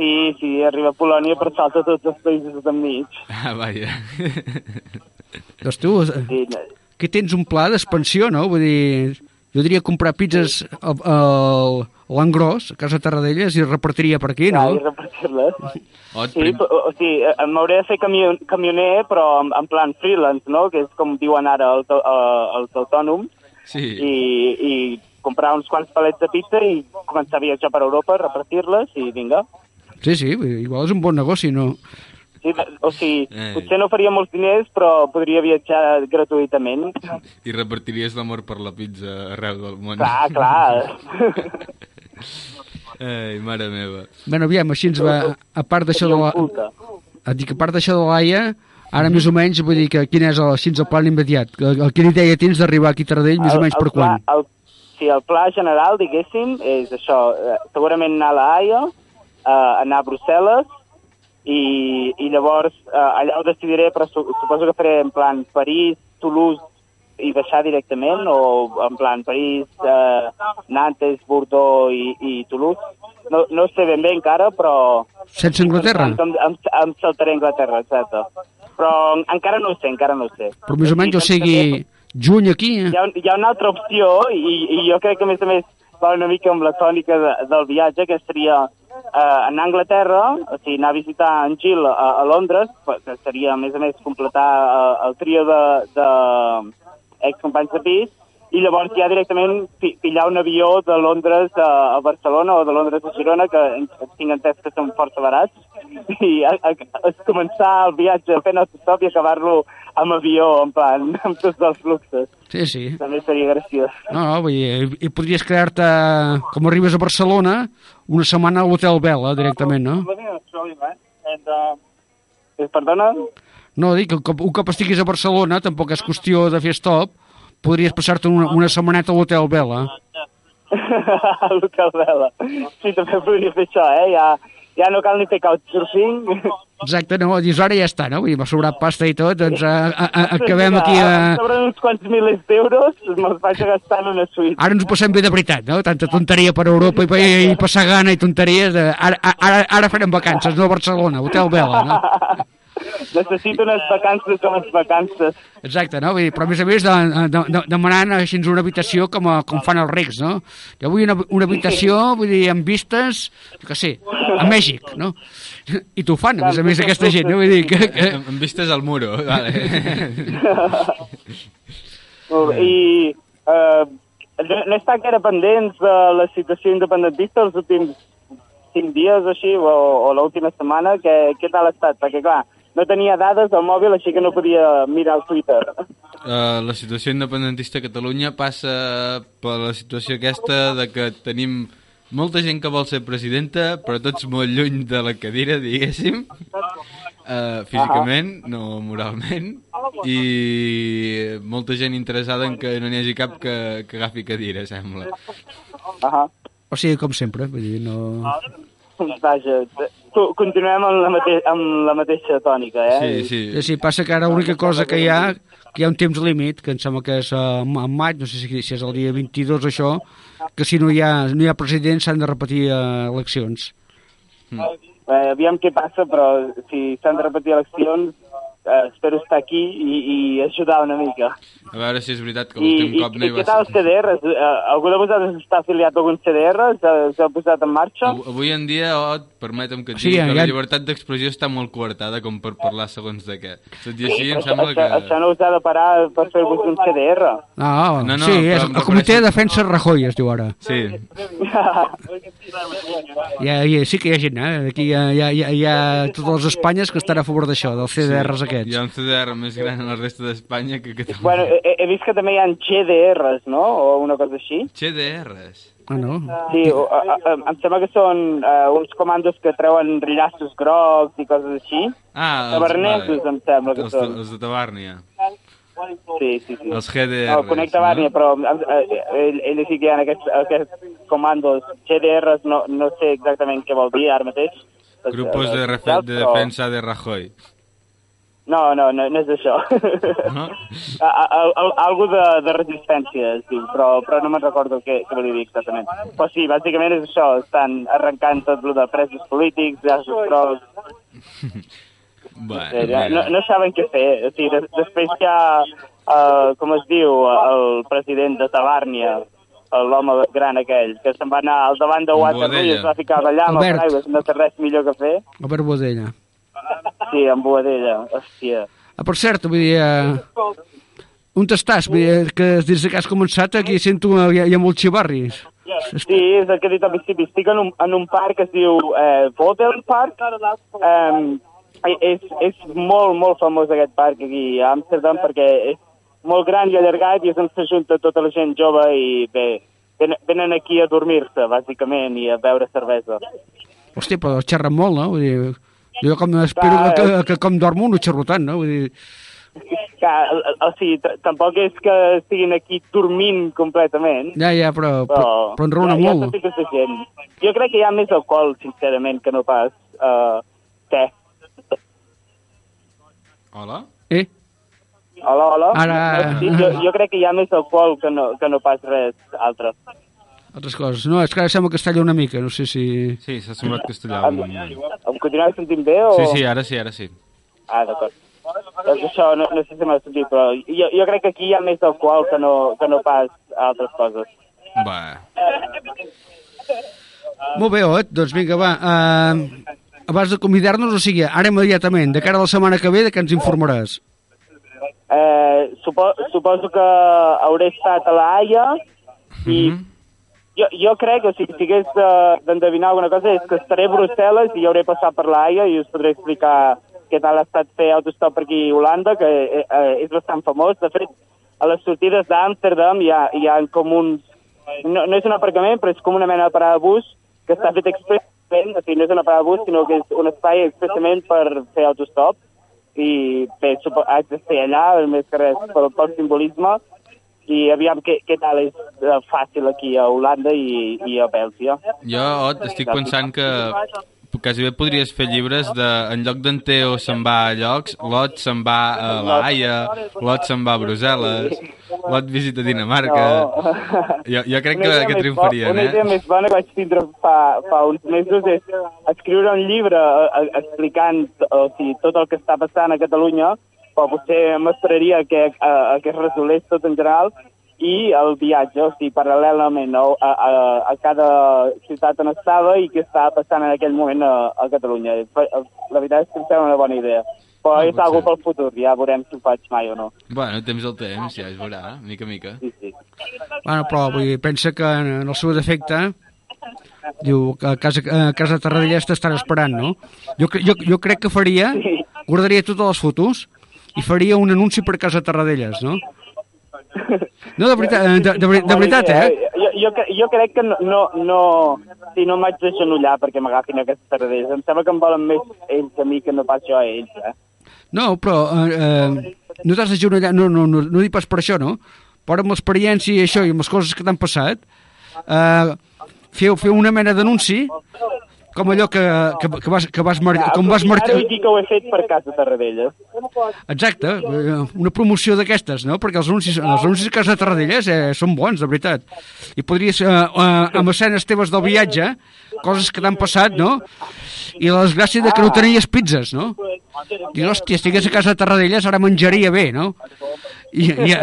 E: Sí, sí, arriba a Polònia però salta tots els països enmig.
B: Ah, vaja.
A: Doncs tu,
E: Sí, no,
A: que tens un pla d'expansió, no? Vull dir, jo diria comprar pizzas a, a, a l'engròs, a casa Tarradellas, i repartiria per aquí,
E: clar, i
A: no?
E: repartir-les.
B: O et
E: Sí,
B: prim...
E: o, o sigui, eh, m'hauré de fer camion, camioner, però en, en plan freelance, no? Que és com diuen ara els, uh, els autònoms,
B: Sí.
E: i, i comprar uns quants palets de pizza i començar a viatjar per Europa, repartir-les i vinga.
A: Sí, sí, igual és un bon negoci, no?
E: Sí, o sigui,
B: Eh.
E: potser no faria molts diners, però podria viatjar gratuïtament.
B: I repartiries l'amor per la pizza arreu del món.
E: Clar, clar.
B: Ei, mare meva.
A: Bueno, aviam, així ens va... A part d'això de la... Dic, a part d'això de l'AIA, ara més o menys, vull dir que quin és el, així el plan immediat? El, el quina idea tens d'arribar aquí a Taradell, més o menys per
E: pla,
A: quan?
E: El, sí, el pla general, diguéssim, és això, eh, segurament anar a la Haia, eh, anar a Brussel·les, i, i llavors eh, allà ho decidiré, però su, suposo que faré en plan París, Toulouse i baixar directament, o en plan París, eh, Nantes, Bordeaux i, i Toulouse. No, no sé ben bé encara, però...
A: Sense Anglaterra?
E: Em, em, em saltaré a Anglaterra, exacte. Però en- encara no ho sé, encara no ho sé.
A: Però més o menys, o sigui, juny aquí... eh?
E: Hi ha, hi ha una altra opció i, i jo crec que a més a més va una mica amb la tònica de, del viatge, que seria eh, anar a Anglaterra, o sigui, anar a visitar en Gil a, a Londres, que seria a més a més completar eh, el trio de, de excompanys de pis, i llavors ja directament pi- pillar un avió de Londres a, a Barcelona o de Londres a Girona, que tinc entès que són força barats, i a, a, a començar el viatge fent autostop i acabar-lo amb avió, en plan, amb tots els fluxes.
A: Sí, sí.
E: També seria graciós.
A: No, no, vull dir, i podries crear-te, com arribes a Barcelona, una setmana a l'Hotel Vela, directament, no?
E: And, uh, eh, perdona?
A: No, dic un cop, un cop estiguis a Barcelona, tampoc és qüestió de fer stop, podries passar-te una, una setmaneta a l'Hotel Vela.
E: a l'Hotel Vela. Sí, també podria fer això, eh? Ja, ja no cal ni fer couchsurfing.
A: Exacte, no? Dius, ara ja està, no? Vull dir, m'ha sobrat pasta i tot, doncs a, a, a, acabem aquí a...
E: Sobre uns quants milers d'euros me'ls vaig a gastar en una suite.
A: Ara ens ho passem bé de veritat, no? Tanta tonteria per Europa i, i, i passar gana i tonteries. De... Ara, ara, ara farem vacances, no a Barcelona, Hotel Vela, no?
E: Necessito unes vacances com les vacances.
A: Exacte, no? Vull dir, però a més a més de, de, de, demanant així una habitació com, a, com fan els rics, no? Jo vull una, una habitació, vull dir, amb vistes, jo què sé, a Mèxic, no? I t'ho fan, a més a més, aquesta gent, no? Vull dir que... que...
B: Em vistes al muro, vale.
E: Molt bé. I eh, no, està encara pendents de la situació independentista els últims cinc dies o així, o, o l'última setmana, què, què tal ha estat? Perquè, clar, no tenia dades al mòbil, així que no podia mirar el Twitter.
B: Uh, la situació independentista a Catalunya passa per la situació aquesta de que tenim molta gent que vol ser presidenta, però tots molt lluny de la cadira, diguéssim, uh, físicament, uh -huh. no moralment, i molta gent interessada en que no n'hi hagi cap que, que agafi cadira, sembla.
E: Uh -huh.
A: O sigui, com sempre, vull dir, no...
E: Vaja, continuem amb la, mate amb la mateixa tònica, eh?
B: Sí, sí.
A: Sí, sí, passa que ara l'única cosa que hi ha, que hi ha un temps límit, que em sembla que és uh, en maig, no sé si, si és el dia 22 això, que si no hi ha, no hi ha president s'han de repetir uh, eleccions.
E: Eh, aviam què passa, però si s'han de repetir eleccions, eh, espero estar aquí i, i ajudar una mica.
B: A veure si és veritat que
E: I,
B: l'últim
E: i,
B: cop no
E: i
B: hi
E: què
B: va
E: tal els
B: ser.
E: CDRs? Eh, algú de vosaltres està afiliat a algun CDR? S'ha posat en marxa?
B: Av- Avui en dia, Ot, permetem que et
A: Sí,
B: digui
A: ja-
B: que
A: ja-
B: la llibertat d'expressió està molt coartada com per parlar segons de què. Tot i així, em
E: Això,
B: sembla
E: això,
B: que...
E: això no us ha de parar per fer-vos un CDR.
A: Ah,
B: No, no,
A: sí,
B: però
A: és
B: em
A: el Comitè de Defensa Rajoy, es diu ara.
B: Sí,
A: Ja, ja, sí que hi ha gent, eh? Aquí hi ha, hi ha, hi ha, totes les Espanyes que estan a favor d'això, dels CDRs aquests.
B: Hi ha un CDR més gran a la resta d'Espanya que a Catalunya.
E: bueno, he, he vist que també hi ha GDRs, no? O una cosa així.
B: CDRs.
A: Ah, no?
E: Sí, o, a, a, em sembla que són uh, uns comandos que treuen llaços grocs i coses així.
B: Ah,
E: Tavernesos, em sembla que
B: els, de,
E: són.
B: els de Tabàrnia.
E: Sí, sí, sí.
B: Els GDRs.
E: No, conec Tabàrnia, però eh, ell, ell sí que hi ha aquests, aquests comandos GDRs, no, no sé exactament què vol dir ara mateix.
B: Grupos de, refe,
E: Però-
B: de defensa de Rajoy.
E: No, no, no, no és això.
B: No?
E: A- a- a- Algo de, de resistència, es diu, però, però no me'n recordo què, què volia dir exactament. Però sí, bàsicament és això, estan arrencant tot el de presos polítics, llaços grocs,
B: Bueno,
E: no,
B: mira.
E: no saben què fer. O sigui, des, després hi ha, uh, com es diu, el president de Tabàrnia, l'home gran aquell, que se'n va anar al davant de Waterloo i es va ficar allà amb el
A: Albert.
E: paraigües, no té res millor que fer.
A: Albert Bodella.
E: Sí, amb Boadella, hòstia.
A: Ah, per cert, vull dir... Eh, on t'estàs? Vull dir, que des que has començat aquí sento eh, hi ha, hi ha molts xivarris.
E: Sí, és el que he dit al principi. Estic en un, en un parc que es diu eh, Vodel Park. Um, és, és molt, molt famós aquest parc aquí a Amsterdam perquè és molt gran i allargat i és on s'ajunta tota la gent jove i bé, ven- venen aquí a dormir-se, bàsicament, i a beure cervesa.
A: Hòstia, però xerren molt, no? Vull dir, jo com espero
E: Clar,
A: que,
E: eh.
A: que, que com dormo no xerro tant, no? Vull dir,
E: Que, o, o sigui, tampoc és que estiguin aquí dormint completament,
A: ja, ja, però, però,
E: però,
A: però enraona
E: hi ha,
A: molt.
E: Tota gent. Jo crec que hi ha més alcohol, sincerament, que no pas uh, te.
B: Hola?
A: Eh?
E: Hola, hola.
A: Ara-
E: Sí, jo, jo crec que hi ha més alcohol que no, que no pas res altre.
A: Altres coses. No, és que ara sembla que es talla una mica, no sé si...
B: Sí, s'ha semblat que es tallava un moment.
E: Em continueu sentint bé o...?
B: Sí, sí, ara sí, ara sí.
E: Ah, d'acord. Doncs això, no, no sé si m'ha sentit, però jo, jo crec que aquí hi ha més alcohol que no, que no pas altres coses.
B: Va.
A: Molt bé, Ot, doncs vinga, va. Uh, abans de convidar-nos, o sigui, ara immediatament, de cara a la setmana que ve, de què ens informaràs?
E: Eh, supo, suposo que hauré estat a la Haia i
B: Mhm.
E: Jo, jo crec que si, hagués de- d'endevinar alguna cosa és que estaré a Brussel·les i hauré passat per la Haia i us podré explicar què tal ha estat fer autostop aquí a Holanda, que eh, eh, és bastant famós. De fet, a les sortides d'Amsterdam hi, hi ha com uns... No, no és un aparcament, però és com una mena de parada de bus que està fet expressament, o sigui, no és una parada de bus, sinó que és un espai expressament per fer autostop i bé, haig de ser allà, més que res, pel, pel simbolisme, i aviam què, què tal és eh, fàcil aquí a Holanda i, i a Bèlgia.
B: Jo, Ot, estic pensant que quasi bé podries fer llibres de... En lloc d'en Teo se'n va a llocs, Lot se'n va a La Haia, Lot se'n va a Brussel·les, Lot visita Dinamarca...
E: No.
B: Jo, jo crec que, que triomfarien,
E: bo- Una idea
B: eh?
E: més bona que vaig tindre fa, fa uns mesos és escriure un llibre eh, eh, explicant o sigui, tot el que està passant a Catalunya, però potser m'esperaria que, a, a que es resolés tot en general, i el viatge, o sigui, paral·lelament no? a, a, a cada ciutat on estava i què estava passant en aquell moment a, a Catalunya. La veritat és que em sembla una bona idea. Però
B: Ah,
E: és
B: pot
E: algo pel futur, ja veurem si ho faig mai o no.
B: Bueno, temps al temps, ja es veurà, mica a mica.
E: Sí, sí.
A: Bueno, però vull dir, pensa que en el seu defecte diu que a casa, a casa Tarradellas t'estan esperant, no? Jo, jo, jo crec que faria, guardaria totes les fotos i faria un anunci per casa Tarradellas, no? No, de veritat, eh, de, de, de veritat, eh?
E: Jo, jo, jo crec que no, no, no, si no m'haig d'agenollar perquè m'agafin aquestes tardaderes. Em sembla que em volen més ells a mi que no pas jo a ells, eh?
A: No, però eh, eh, no t'has d'agenollar, no, no, no, no dic pas per això, no? Però amb l'experiència i això i amb les coses que t'han passat, eh, feu, feu una mena d'anunci com allò que, que, que vas, que vas, mar, com vas marcar...
E: Ara que ho he fet per casa Tarradellas.
A: Exacte, eh, una promoció d'aquestes, no? Perquè els anuncis, els anuncis de Casa Tarradellas eh, són bons, de veritat. I podries, eh, eh, amb escenes teves del viatge, coses que t'han passat, no? I la desgràcia de que no tenies pizzas, no? Dius, hòstia, estigués a Casa Tarradellas, ara menjaria bé, no? I, i,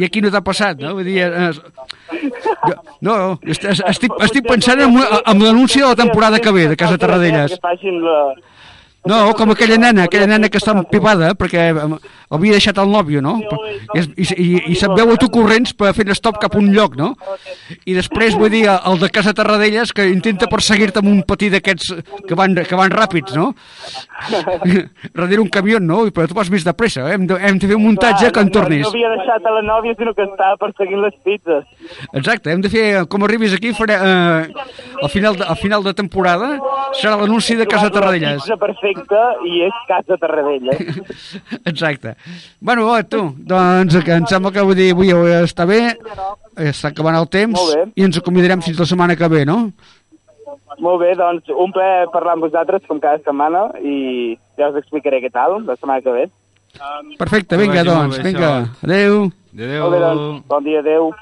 A: i aquí no t'ha passat, no? Vull dir, no, est- estic, estic pensant en, en l'anunci de la temporada que ve de Casa Tarradellas.
E: Que facin la...
A: No, com aquella nena, aquella nena que està empivada perquè eh, havia deixat el nòvio, no? I, i, i, i se't veu a tu corrents per fer stop cap a un lloc, no? I després, vull dir, el de Casa Tarradellas que intenta perseguir-te amb un patí d'aquests que, van, que van ràpids, no? Darrere un camió, no? Però tu vas més de pressa, eh? Hem de, hem de fer un muntatge que en tornis.
E: No, havia deixat a la nòvia, sinó que estava perseguint les pizzas.
A: Exacte, hem de fer, com arribis aquí, faré, eh, al, final de, al final de temporada serà l'anunci de Casa Tarradellas.
E: La perfecta i és casa Tarradellas.
A: Exacte. Bueno, va, tu, doncs que em sembla que vull dir, avui està bé, està acabant el temps i ens acomiadarem fins la setmana que ve, no?
E: Molt bé, doncs un plaer parlar amb vosaltres com cada setmana i ja us explicaré què tal la setmana que ve.
A: Perfecte, vinga, doncs, vinga, adeu.
B: Adéu.
E: Molt bé, doncs, bon dia, adeu.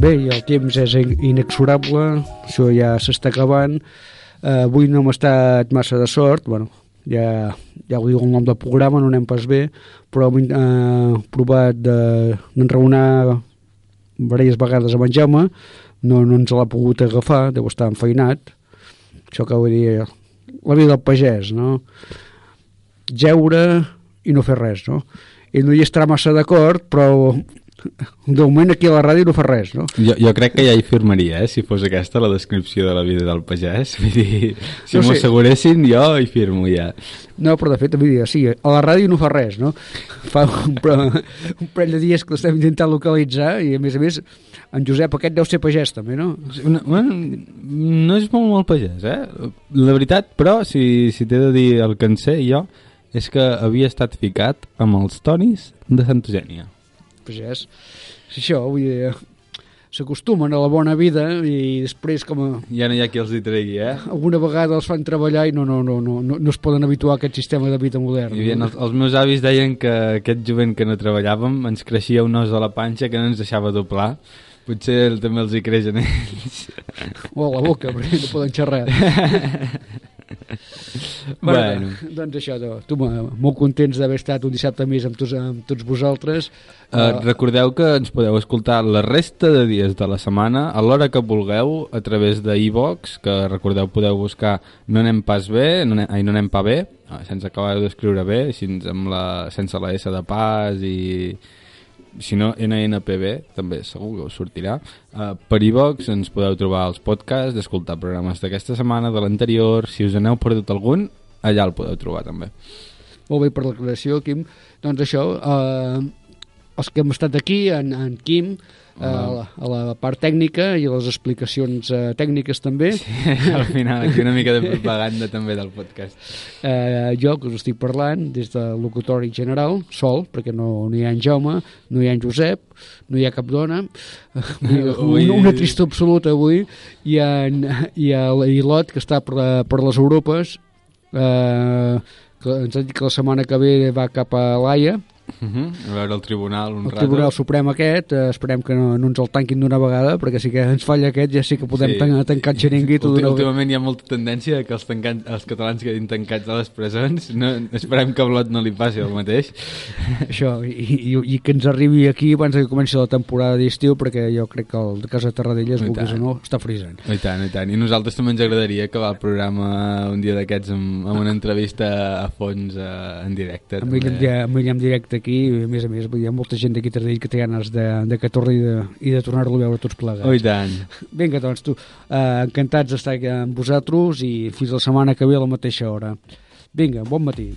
A: Bé, i el temps és in- inexorable, això ja s'està acabant. Uh, avui no hem estat massa de sort, bueno, ja, ja ho diu el nom del programa, no anem pas bé, però hem uh, provat de- d'enraonar diverses vegades amb en Jaume, no, no ens l'ha pogut agafar, deu estar enfeinat. Això que vull dir, la vida del pagès, no? Jeure i no fer res, no? Ell no hi estarà massa d'acord, però de moment aquí a la ràdio no fa res, no?
B: Jo, jo crec que ja hi firmaria, eh, si fos aquesta la descripció de la vida del pagès. Vull dir, si
A: No
B: m'ho asseguressin, jo hi firmo ja.
A: No, però de fet, vull dir, sí, a la ràdio no fa res, no? Fa un, un parell de dies que l'estem intentant localitzar i, a més a més, en Josep aquest deu ser pagès també, no?
B: Una, bueno, no és molt, molt pagès, eh? La veritat, però, si, si t'he de dir el que en sé jo, és que havia estat ficat amb els tonis de Santa Eugènia.
A: Pagès. És això, vull dir, s'acostumen a la bona vida i després com a,
B: Ja no hi ha qui els hi tregui, eh?
A: alguna vegada els fan treballar i no, no, no, no, no, no es poden habituar a aquest sistema de vida modern.
B: Hi havia, els, els meus avis deien que aquest jovent que no treballàvem ens creixia un os a la panxa que no ens deixava doblar. Potser el, també els hi creix en ells.
A: O a la boca, perquè no poden xerrar.
B: Bueno.
A: doncs això, tu, mo- molt contents d'haver estat un dissabte més amb tots, amb tots vosaltres.
B: Uh, recordeu que ens podeu escoltar la resta de dies de la setmana a l'hora que vulgueu a través de iVox, que recordeu podeu buscar No anem pas bé, no anem, ai, no anem pa bé, eh, sense acabar d'escriure bé, així amb la, sense la S de pas i, si no, NNPB, també segur que us sortirà. Uh, per iVox ens podeu trobar els podcasts, d'escoltar programes d'aquesta setmana, de l'anterior, si us n'heu perdut algun, allà el podeu trobar també.
A: Molt bé per creació, Quim. Doncs això, eh, els que hem estat aquí, en, en Quim, eh, a, la, a la part tècnica i les explicacions eh, tècniques també.
B: Sí, al final, aquí una mica de propaganda també del podcast.
A: Eh, jo, que us estic parlant, des de locutori general, sol, perquè no, no hi ha en Jaume, no hi ha en Josep, no hi ha cap dona,
B: Ui.
A: una, una trista absoluta avui, i, en, i a l'Ilot, que està per, la, per les Europes, eh, que ens ha dit que la setmana que ve va cap a l'Aia,
B: Uh -huh. A veure el tribunal un
A: el
B: rato.
A: Tribunal Suprem aquest, eh, esperem que no, no ens el tanquin d'una vegada, perquè si que ens falla aquest ja sí que podem
B: Sí.
A: sí. tan, tancar el xeringuito
B: Últim,
A: d'una vegada.
B: últimament hi ha molta tendència que els, tancant, els catalans quedin tancats a les presons. No, esperem que a Blot no li passi el mateix.
A: Això, i, i, i que ens arribi aquí abans que comenci la temporada d'estiu, perquè jo crec que el de Casa Terradellas,
B: I
A: vulguis o no, està frisant.
B: I tant, i tant. I nosaltres també ens agradaria acabar el programa un dia d'aquests amb, amb una entrevista a fons eh, en directe.
A: Amb ell, en,
B: també.
A: di- amb ell en directe aquí, i a més a més, vull dir, hi ha molta gent d'aquí a Taradell que té ganes de, de que torni i de, i de tornar-lo a veure tots plegats.
B: Oh, i tant.
A: Vinga, doncs tu, eh, encantats d'estar amb vosaltres i fins la setmana que ve a la mateixa hora. Vinga, bon matí.